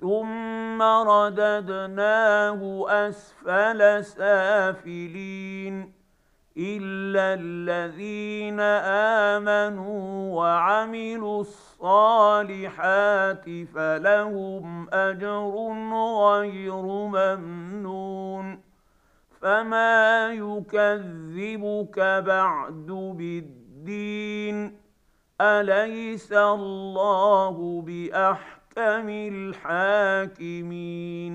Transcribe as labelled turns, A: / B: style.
A: ثم رددناه اسفل سافلين الا الذين امنوا وعملوا الصالحات فلهم اجر غير ممنون فما يكذبك بعد بالدين اليس الله باحكم الحاكمين